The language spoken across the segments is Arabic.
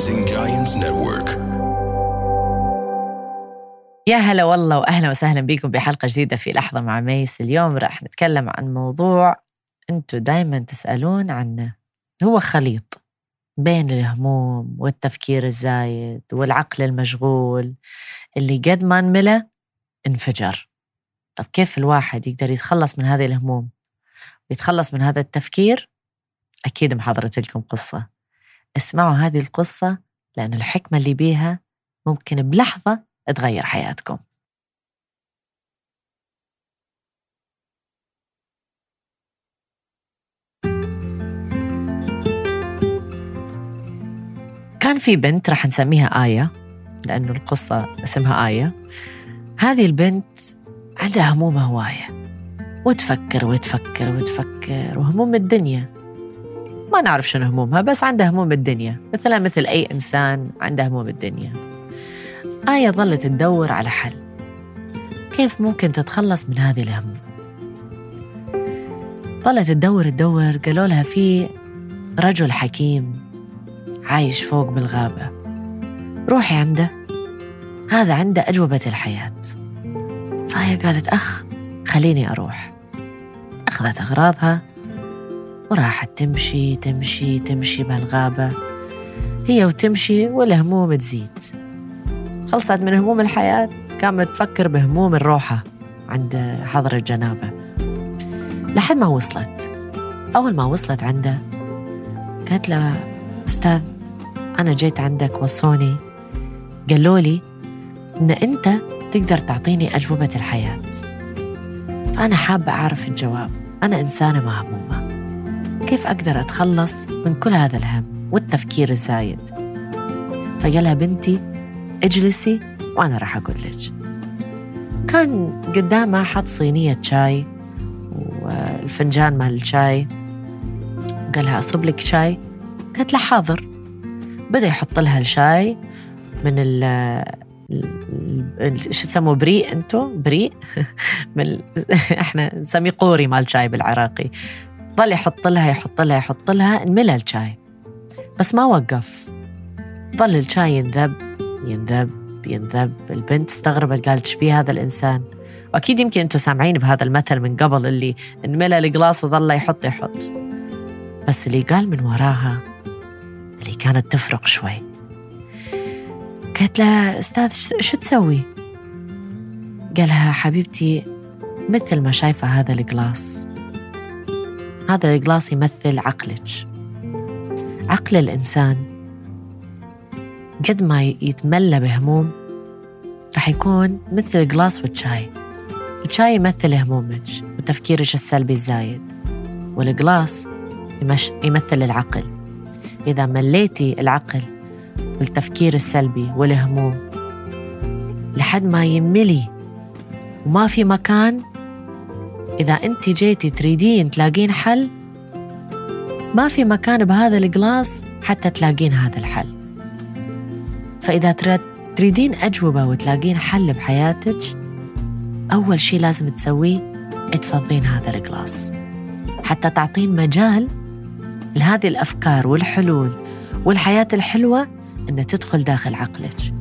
Rising Giants Network. يا هلا والله وأهلا وسهلا بكم بحلقة جديدة في لحظة مع ميس. اليوم راح نتكلم عن موضوع أنتم دائما تسألون عنه. هو خليط بين الهموم والتفكير الزايد والعقل المشغول اللي قد ما انملى انفجر. طب كيف الواحد يقدر يتخلص من هذه الهموم ويتخلص من هذا التفكير؟ أكيد محضرت لكم قصة. اسمعوا هذه القصة لأن الحكمة اللي بيها ممكن بلحظة تغير حياتكم. كان في بنت راح نسميها آية لأنه القصة اسمها آية. هذه البنت عندها هموم هواية. وتفكر وتفكر وتفكر وهموم الدنيا. ما نعرف شنو همومها بس عندها هموم الدنيا. مثلها مثل أي إنسان عنده هموم الدنيا. آية ظلت تدور على حل. كيف ممكن تتخلص من هذه الهموم ظلت تدور تدور قالوا لها في رجل حكيم عايش فوق بالغابة. روحي عنده. هذا عنده أجوبة الحياة. فهي قالت أخ خليني أروح. أخذت أغراضها. وراحت تمشي تمشي تمشي بهالغابة هي وتمشي والهموم تزيد. خلصت من هموم الحياة قامت تفكر بهموم الروحة عند حضر الجنابة. لحد ما وصلت. أول ما وصلت عنده قالت له أستاذ أنا جيت عندك وصوني. قالوا لي إن أنت تقدر تعطيني أجوبة الحياة. فأنا حابة أعرف الجواب. أنا إنسانة مهمومة. كيف أقدر أتخلص من كل هذا الهم والتفكير الزايد فقالها بنتي اجلسي وأنا راح أقول لك. كان قدامها حط صينية شاي والفنجان مال الشاي. قال لها أصب لك شاي؟ قالت له حاضر. بدأ يحط لها الشاي من ال شو تسموه بريء أنتم بريء من إحنا نسميه قوري مال شاي بالعراقي. ظل يحط لها يحط لها يحط لها انملى الشاي بس ما وقف. ظل الشاي ينذب ينذب ينذب. البنت استغربت قالت إيش هذا الإنسان؟ وأكيد يمكن أنتم سامعين بهذا المثل من قبل اللي انملى القلاص وظل يحط يحط. بس اللي قال من وراها اللي كانت تفرق شوي. قالت له أستاذ شو تسوي؟ قالها حبيبتي مثل ما شايفة هذا القلاص. هذا القلاص يمثل عقلك. عقل الإنسان قد ما يتملى بهموم رح يكون مثل القلاص والشاي. الشاي يمثل همومك وتفكيرك السلبي الزايد والقلاص يمثل العقل. إذا مليتي العقل والتفكير السلبي والهموم لحد ما يملي وما في مكان إذا أنت جيتي تريدين تلاقين حل ما في مكان بهذا القلاص حتى تلاقين هذا الحل. فإذا تريدين أجوبة وتلاقين حل بحياتك أول شيء لازم تسويه تفضين هذا القلاص. حتى تعطين مجال لهذه الأفكار والحلول والحياة الحلوة أن تدخل داخل عقلك.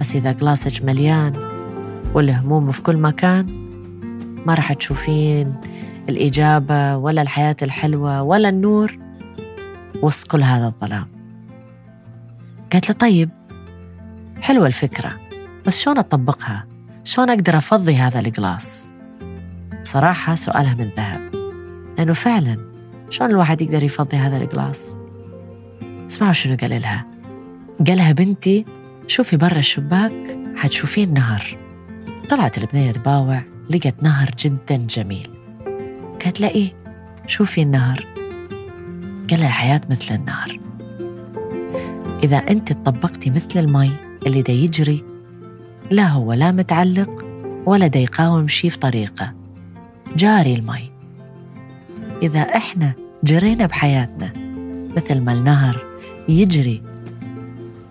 بس إذا قلاصك مليان والهموم في كل مكان ما راح تشوفين الإجابة ولا الحياة الحلوة ولا النور وسط كل هذا الظلام قالت له طيب حلوة الفكرة بس شلون أطبقها؟ شلون أقدر أفضي هذا القلاص؟ بصراحة سؤالها من ذهب لأنه فعلا شلون الواحد يقدر يفضي هذا القلاص؟ اسمعوا شنو قال لها قالها بنتي شوفي برا الشباك حتشوفين نهر طلعت البنية تباوع لقت نهر جدا جميل. قالت له إيه شوفي النهر. قال الحياة مثل النهر. إذا أنت طبقتي مثل المي اللي دا يجري لا هو لا متعلق ولا دا يقاوم شي في طريقه. جاري المي. إذا إحنا جرينا بحياتنا مثل ما النهر يجري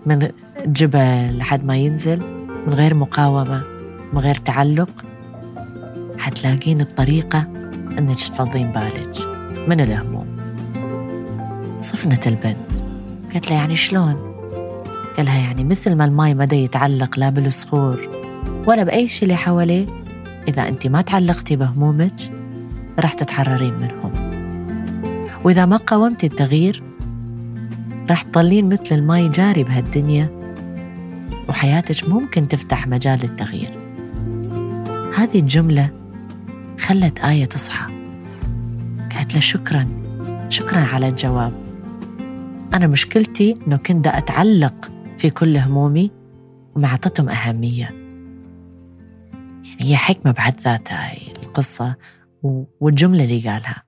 من جبل لحد ما ينزل من غير مقاومة من غير تعلق حتلاقين الطريقة أنك تفضين بالك من الهموم. صفنت البنت قالت له يعني شلون؟ قالها يعني مثل ما الماي مدى يتعلق لا بالصخور ولا بأي شيء اللي حواليه إذا أنت ما تعلقتي بهمومك رح تتحررين منهم. وإذا ما قاومتي التغيير رح تضلين مثل الماي جاري بهالدنيا وحياتك ممكن تفتح مجال للتغيير. هذه الجملة خلت آية تصحى. قالت له شكرا شكرا على الجواب. أنا مشكلتي أنه كنت أتعلق في كل همومي وما أعطتهم أهمية. يعني هي حكمة بعد ذاتها القصة والجملة اللي قالها.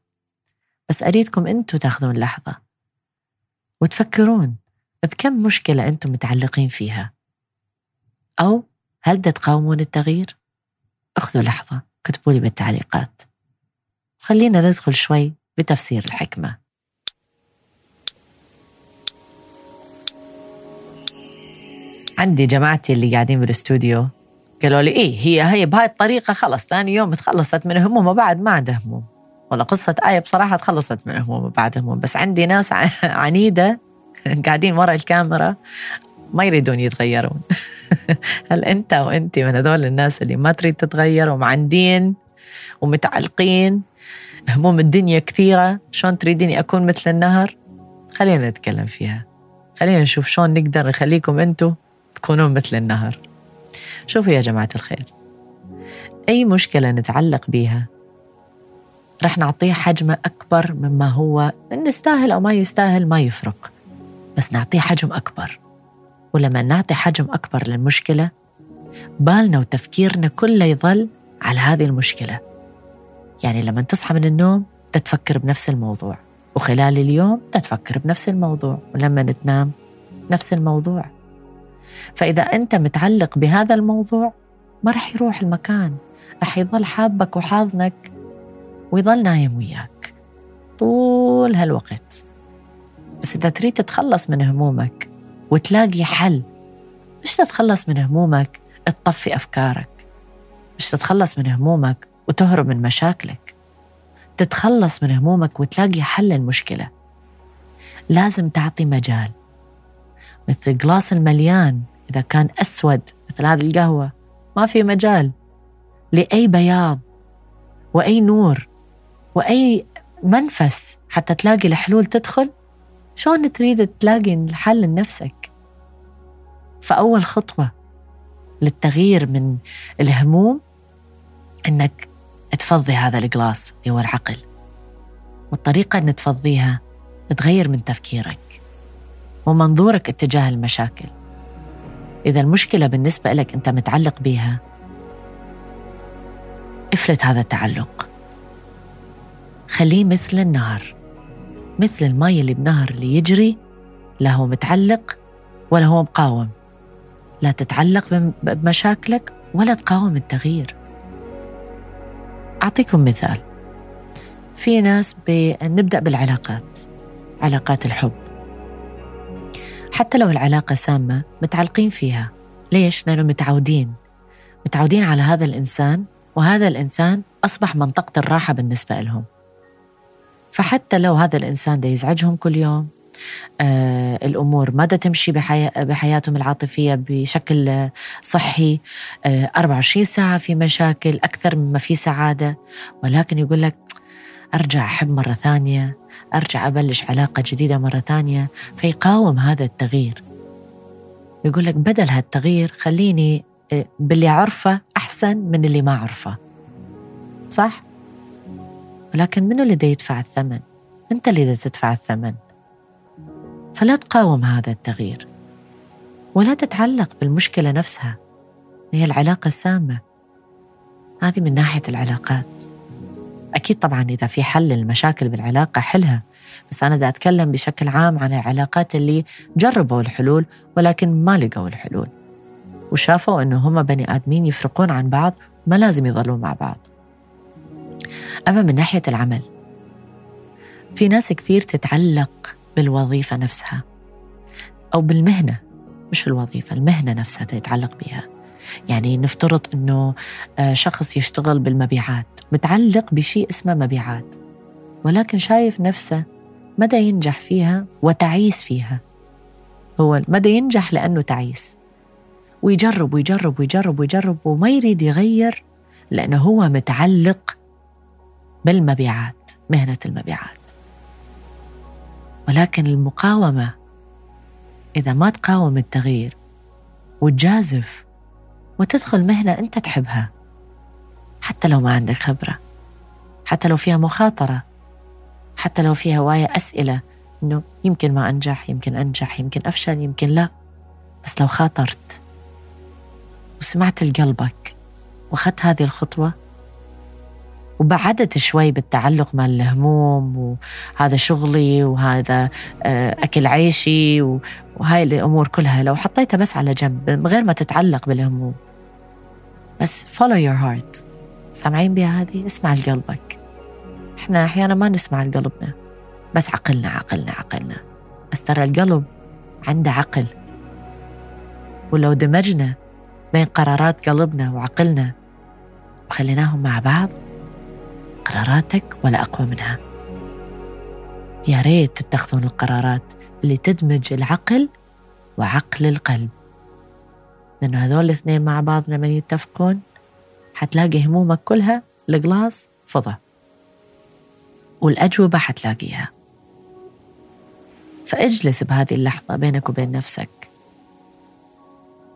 بس أريدكم أنتم تاخذون لحظة. وتفكرون بكم مشكلة أنتم متعلقين فيها. أو هل تقاومون التغيير؟ اخذوا لحظة. كتبوا لي بالتعليقات. خلينا ندخل شوي بتفسير الحكمة. عندي جماعتي اللي قاعدين بالاستوديو قالوا لي إيه هي هي بهاي الطريقة خلص ثاني يوم تخلصت من هموم وبعد ما عندها هموم والله قصة آية بصراحة تخلصت من هموم وبعد هموم بس عندي ناس عنيدة قاعدين ورا الكاميرا ما يريدون يتغيرون. هل أنت وأنت من هذول الناس اللي ما تريد تتغير ومعندين ومتعلقين؟ هموم الدنيا كثيرة شلون تريديني أكون مثل النهر؟ خلينا نتكلم فيها. خلينا نشوف شلون نقدر نخليكم أنتم تكونون مثل النهر. شوفوا يا جماعة الخير. أي مشكلة نتعلق بيها؟ رح نعطيه حجمه أكبر مما هو نستاهل أو ما يستاهل ما يفرق. بس نعطيه حجم أكبر. ولما نعطي حجم أكبر للمشكلة بالنا وتفكيرنا كله يظل على هذه المشكلة. يعني لما تصحى من النوم تتفكر بنفس الموضوع وخلال اليوم تتفكر بنفس الموضوع ولما تنام نفس الموضوع. فإذا أنت متعلق بهذا الموضوع ما رح يروح المكان رح يظل حابك وحاضنك ويظل نايم وياك طول هالوقت. بس إذا تريد تتخلص من همومك وتلاقي حل. مش تتخلص من همومك تطفي أفكارك. مش تتخلص من همومك وتهرب من مشاكلك. تتخلص من همومك وتلاقي حل المشكلة. لازم تعطي مجال. مثل الجلاس المليان إذا كان أسود مثل هذه القهوة ما في مجال. لأي بياض وأي نور وأي منفس حتى تلاقي الحلول تدخل شلون تريد تلاقي الحل لنفسك؟ فأول خطوة للتغيير من الهموم إنك تفضي هذا الجلاس اللي هو العقل والطريقة إن تفضيها تغير من تفكيرك ومنظورك اتجاه المشاكل. إذا المشكلة بالنسبة لك أنت متعلق بيها افلت هذا التعلق. خليه مثل النهر مثل الماء اللي بنهر اللي يجري لا هو متعلق ولا هو مقاوم. لا تتعلق بمشاكلك ولا تقاوم التغيير. أعطيكم مثال. في ناس نبدأ بالعلاقات علاقات الحب. حتى لو العلاقة سامة متعلقين فيها. ليش؟ لأنه متعودين. متعودين على هذا الإنسان وهذا الإنسان أصبح منطقة الراحة بالنسبة لهم. فحتى لو هذا الإنسان ده يزعجهم كل يوم الأمور. ما تمشي بحياتهم العاطفية بشكل صحي آه 24 ساعة في مشاكل أكثر مما في سعادة. ولكن يقول لك أرجع أحب مرة ثانية أرجع أبلش علاقة جديدة مرة ثانية. فيقاوم هذا التغيير. يقول لك بدل هالتغيير خليني آه، باللي أعرفه أحسن من اللي ما أعرفه. صح؟ ولكن منو اللي يدفع الثمن؟ أنت اللي تدفع الثمن. فلا تقاوم هذا التغيير. ولا تتعلق بالمشكلة نفسها. هي العلاقة السامة. هذه من ناحية العلاقات. أكيد طبعا إذا في حل للمشاكل بالعلاقة حلها. بس أنا دا أتكلم بشكل عام عن العلاقات اللي جربوا الحلول ولكن ما لقوا الحلول. وشافوا أنه هم بني آدمين يفرقون عن بعض ما لازم يظلوا مع بعض. أما من ناحية العمل. في ناس كثير تتعلق بالوظيفة نفسها. أو بالمهنة مش الوظيفة المهنة نفسها تتعلق بها يعني نفترض أنه آه، شخص يشتغل بالمبيعات متعلق بشيء اسمه مبيعات ولكن شايف نفسه مدى ينجح فيها وتعيس فيها. هو ما ينجح لأنه تعيس. ويجرب ويجرب ويجرب ويجرب وما يريد يغير لأنه هو متعلق بالمبيعات مهنة المبيعات. ولكن المقاومة إذا ما تقاوم التغيير وتجازف وتدخل مهنة أنت تحبها حتى لو ما عندك خبرة حتى لو فيها مخاطرة حتى لو فيها هواية أسئلة إنه يمكن ما أنجح يمكن أنجح يمكن أفشل يمكن لا بس لو خاطرت وسمعت لقلبك وأخذت هذه الخطوة وبعدت شوي بالتعلق مع الهموم وهذا شغلي وهذا آه، أكل عيشي وهاي الأمور كلها. لو حطيتها بس على جنب من غير ما تتعلق بالهموم. بس follow your heart. سامعين بها هذه؟ اسمع لقلبك. إحنا أحيانا ما نسمع لقلبنا. بس عقلنا عقلنا عقلنا. بس ترى القلب عنده عقل. ولو دمجنا بين قرارات قلبنا وعقلنا وخليناهم مع بعض قراراتك ولا أقوى منها. يا ريت تتخذون القرارات اللي تدمج العقل وعقل القلب. لأنه هذول الاثنين مع بعض لما يتفقون حتلاقي همومك كلها القلاص فضى. والأجوبة حتلاقيها. فاجلس بهذه اللحظة بينك وبين نفسك.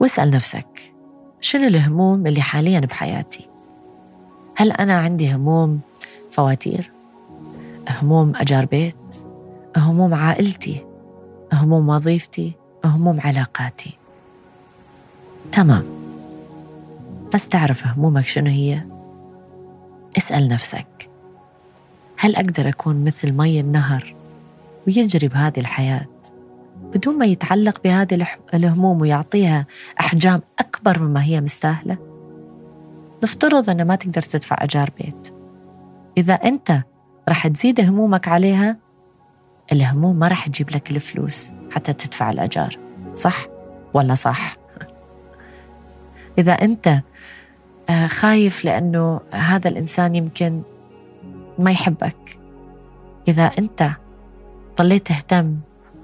واسأل نفسك شنو الهموم اللي حاليا بحياتي؟ هل أنا عندي هموم فواتير هموم أجار بيت هموم عائلتي هموم وظيفتي هموم علاقاتي. تمام. بس تعرف همومك شنو هي؟ اسأل نفسك. هل أقدر أكون مثل مي النهر ويجري بهذه الحياة بدون ما يتعلق بهذه الهموم ويعطيها أحجام أكبر مما هي مستاهلة؟ نفترض أن ما تقدر تدفع أجار بيت. إذا أنت رح تزيد همومك عليها الهموم ما رح تجيب لك الفلوس حتى تدفع الأجار. صح ولا صح؟ إذا أنت آه، خايف لأنه هذا الإنسان يمكن ما يحبك إذا أنت ضليت تهتم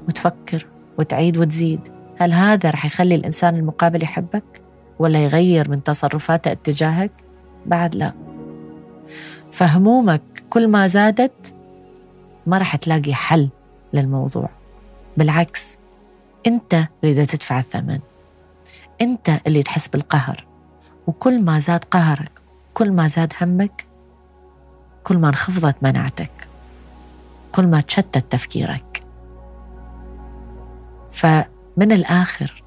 وتفكر وتعيد وتزيد هل هذا رح يخلي الإنسان المقابل يحبك ولا يغير من تصرفاته اتجاهك؟ بعد لا. فهمومك كل ما زادت ما رح تلاقي حل للموضوع. بالعكس انت اللي تدفع الثمن انت اللي تحس بالقهر وكل ما زاد قهرك كل ما زاد همك كل ما انخفضت مناعتك كل ما تشتت تفكيرك. فمن الآخر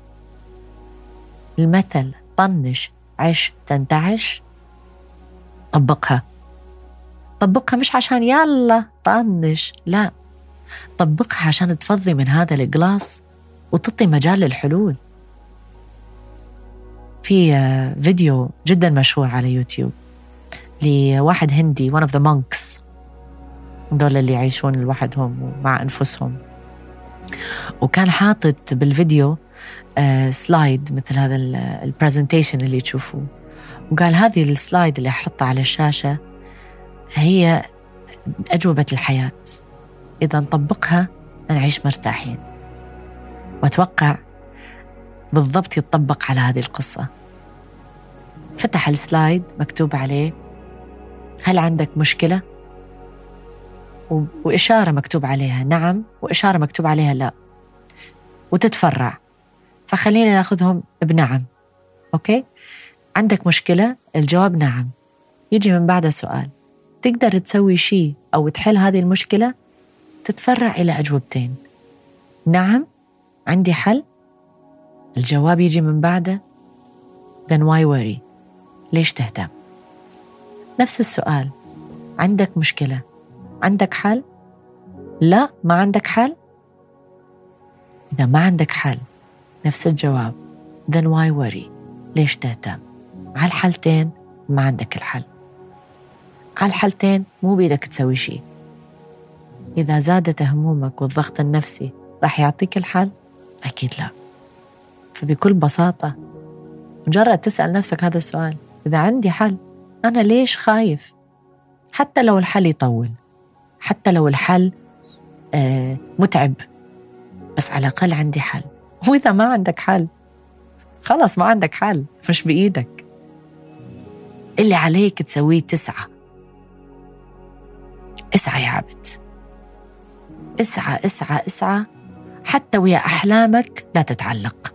المثل طنش عش تنتعش طبقها. طبقها مش عشان يلا طنش لا. طبقها عشان تفضي من هذا القلاص وتعطي مجال للحلول في فيديو جدا مشهور على يوتيوب لواحد هندي one of the monks. دول اللي يعيشون لوحدهم ومع أنفسهم. وكان حاطط بالفيديو سلايد آه، مثل هذا ال presentation اللي تشوفوه. وقال هذه ال slide اللي أحطها على الشاشة هي أجوبة الحياة. إذا نطبقها نعيش مرتاحين. وأتوقع بالضبط يتطبق على هذه القصة. فتح ال slide مكتوب عليه هل عندك مشكلة؟ وإشارة مكتوب عليها نعم وإشارة مكتوب عليها لا. وتتفرع. فخلينا ناخذهم بنعم. أوكي؟ عندك مشكلة؟ الجواب نعم. يجي من بعدها سؤال. تقدر تسوي شيء أو تحل هذه المشكلة تتفرع إلى أجوبتين. نعم عندي حل. الجواب يجي من بعده. Then why worry ليش تهتم؟ نفس السؤال. عندك مشكلة؟ عندك حل؟ لا ما عندك حل؟ إذا ما عندك حل نفس الجواب. Then why worry ليش تهتم؟ على الحالتين ما عندك الحل. على الحالتين مو بيدك تسوي شيء. إذا زادت همومك والضغط النفسي راح يعطيك الحل؟ أكيد لا. فبكل بساطة مجرد تسأل نفسك هذا السؤال إذا عندي حل أنا ليش خايف؟ حتى لو الحل يطول حتى لو الحل آه متعب بس على الأقل عندي حل. وإذا ما عندك حل خلص ما عندك حل مش بإيدك. اللي عليك تسويه تسعة اسعى يا عبد. اسعى اسعى اسعى. حتى ويا أحلامك لا تتعلق.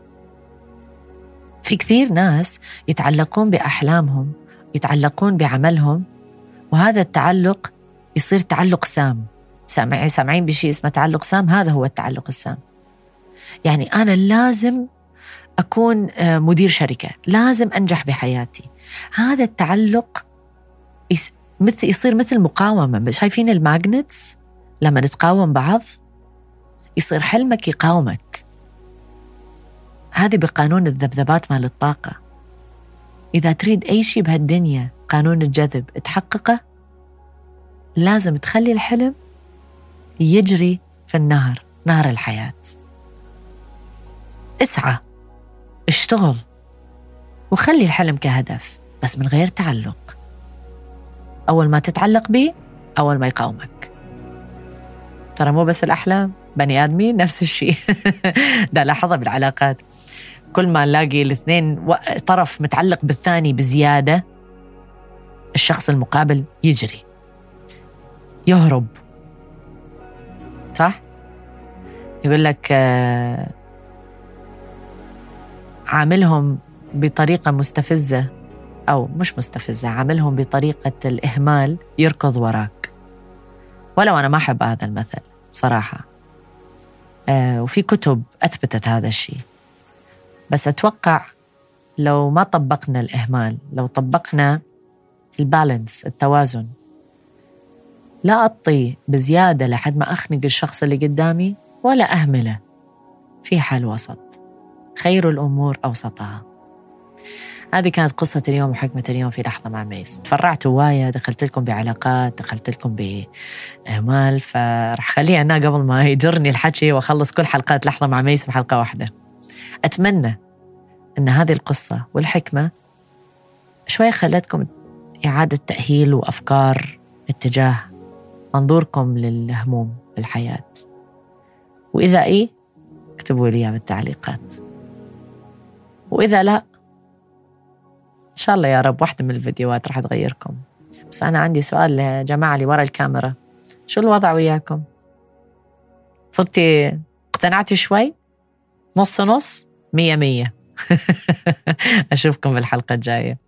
في كثير ناس يتعلقون بأحلامهم يتعلقون بعملهم وهذا التعلق يصير تعلق سام. سامعين سامعين بشيء اسمه تعلق سام؟ هذا هو التعلق السام. يعني أنا لازم أكون آه، مدير شركة. لازم أنجح بحياتي. هذا التعلق مثل يصير مثل مقاومة. شايفين الماجنتس لما نتقاوم بعض؟ يصير حلمك يقاومك. هذه بقانون الذبذبات مال الطاقة. إذا تريد أي شيء بهالدنيا قانون الجذب تحققه؟ لازم تخلي الحلم يجري في النهر نهر الحياة. اسعى اشتغل وخلي الحلم كهدف بس من غير تعلق. أول ما تتعلق به أول ما يقاومك. ترى مو بس الأحلام بني آدمين نفس الشيء. ده لاحظها بالعلاقات. كل ما نلاقي الاثنين طرف متعلق بالثاني بزيادة الشخص المقابل يجري. يهرب. صح؟ يقول لك آه، عاملهم بطريقة مستفزة. أو مش مستفزة عاملهم بطريقة الإهمال يركض وراك. ولو أنا ما أحب هذا المثل صراحة. آه وفي كتب أثبتت هذا الشيء. بس أتوقع لو ما طبقنا الإهمال لو طبقنا البالانس التوازن لا أطي بزيادة لحد ما أخنق الشخص اللي قدامي ولا أهمله. في حل وسط. خير الأمور أوسطها. هذه كانت قصة اليوم وحكمة اليوم في لحظة مع ميس. تفرعت هواية دخلت لكم بعلاقات دخلت لكم بأعمال فرح خليه أنا قبل ما يجرني الحكي وأخلص كل حلقات لحظة مع ميس بحلقة واحدة. أتمنى أن هذه القصة والحكمة شوي خلتكم إعادة تأهيل وأفكار اتجاه منظوركم للهموم بالحياة. وإذا إيه اكتبوا لي بالتعليقات. وإذا لا إن شاء الله يا رب واحدة من الفيديوهات راح تغيركم بس أنا عندي سؤال لجماعة اللي ورا الكاميرا شو الوضع وياكم؟ صرتي اقتنعتي شوي؟ نص نص؟ مية مية أشوفكم بالحلقة الجاية